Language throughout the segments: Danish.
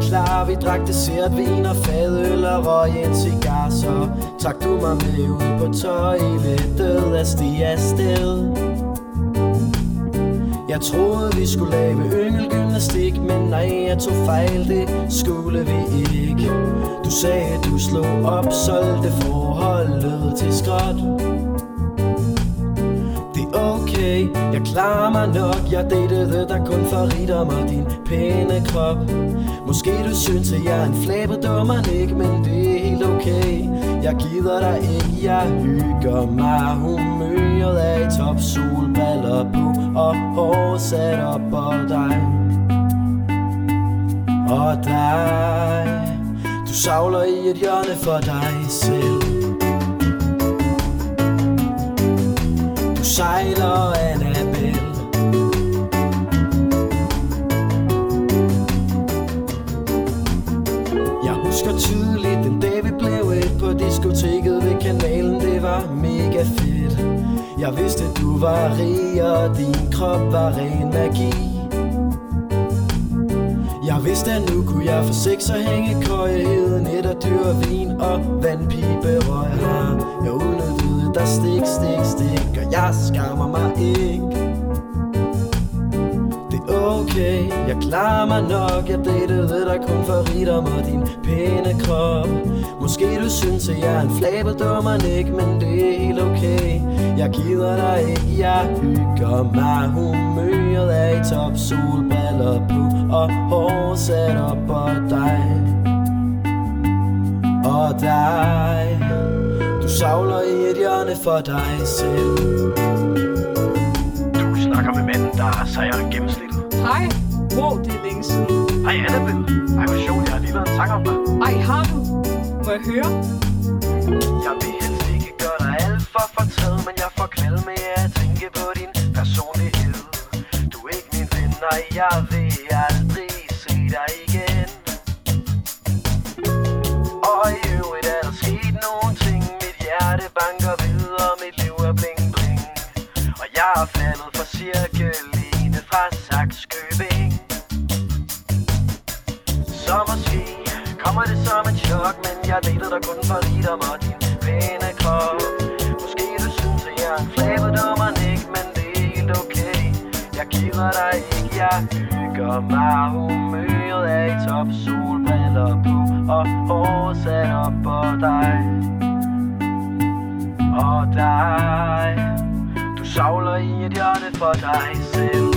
klar Vi drak dessert, vin og fadøl og røg en cigar Så trak du mig med ud på toilettet at stige afsted jeg troede vi skulle lave yngelgymnastik Men nej, jeg tog fejl, det skulle vi ikke. Du sagde du slog op, solgte forholdet til skråt okay, jeg klarer mig nok. Jeg datede dig kun for rigdom og din pæne krop. Måske du synes, at jeg er en flæbedummer, ikke Men det er helt okay. Jeg gider dig ikke, jeg hygger mig. Humøret er i top, solbriller på. Og hår sat op. Og dig. Og dig. Du savler i et hjørne for dig selv. Sejler Annabelle. Jeg husker tydeligt den dag vi blev et på diskoteket ved kanalen. Det var mega fedt. Jeg vidste du var rig og din krop var ren magi. Jeg vidste, at nu kunne jeg få sex og hænge køjeheden. Et og dyr vin og vandpibe røg her. Jeg udnyttede der stik, stik, stik Og jeg skammer mig ikke. Det er okay, jeg klarer mig nok Jeg datede dig kun for rigdom og din pæne krop. Måske du synes, at jeg er en flabedummer ikke Men det er helt okay. Jeg gider dig ikke, jeg hygger mig. Humøret er i top, solbriller på Og hår sat op på dig. Og dig savler i et hjørne for dig selv Du snakker med manden, der er sejere end gennemsnittet. Hej. Wow, det er længe siden. Hej Annabelle. Ej, hvor sjovt, jeg har lige lavet en sang om dig. Ej, har du? Må jeg høre? Jeg vil helst ikke gøre dig alt for fortræd, men jeg får kvalme af at tænke på din personlighed. Du er ikke min ven, og jeg vil jeg er faldet for cirkeline fra Saxkøbing. Så måske kommer det som et chok Men jeg delte dig kun for rigdom og din pæne krop. Måske du synes, at jeg er en flabedommer ikke Men det er helt okay. Jeg gider dig ikke, jeg hygger mig Humøret er i top, solbriller på Og hår sat op på dig. Og dig savler i et hjørne for dig selv.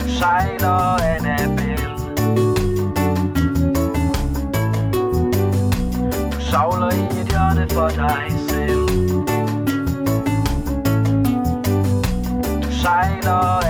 Du sejler Annabelle Du savler i et hjørne for dig selv. Du sejler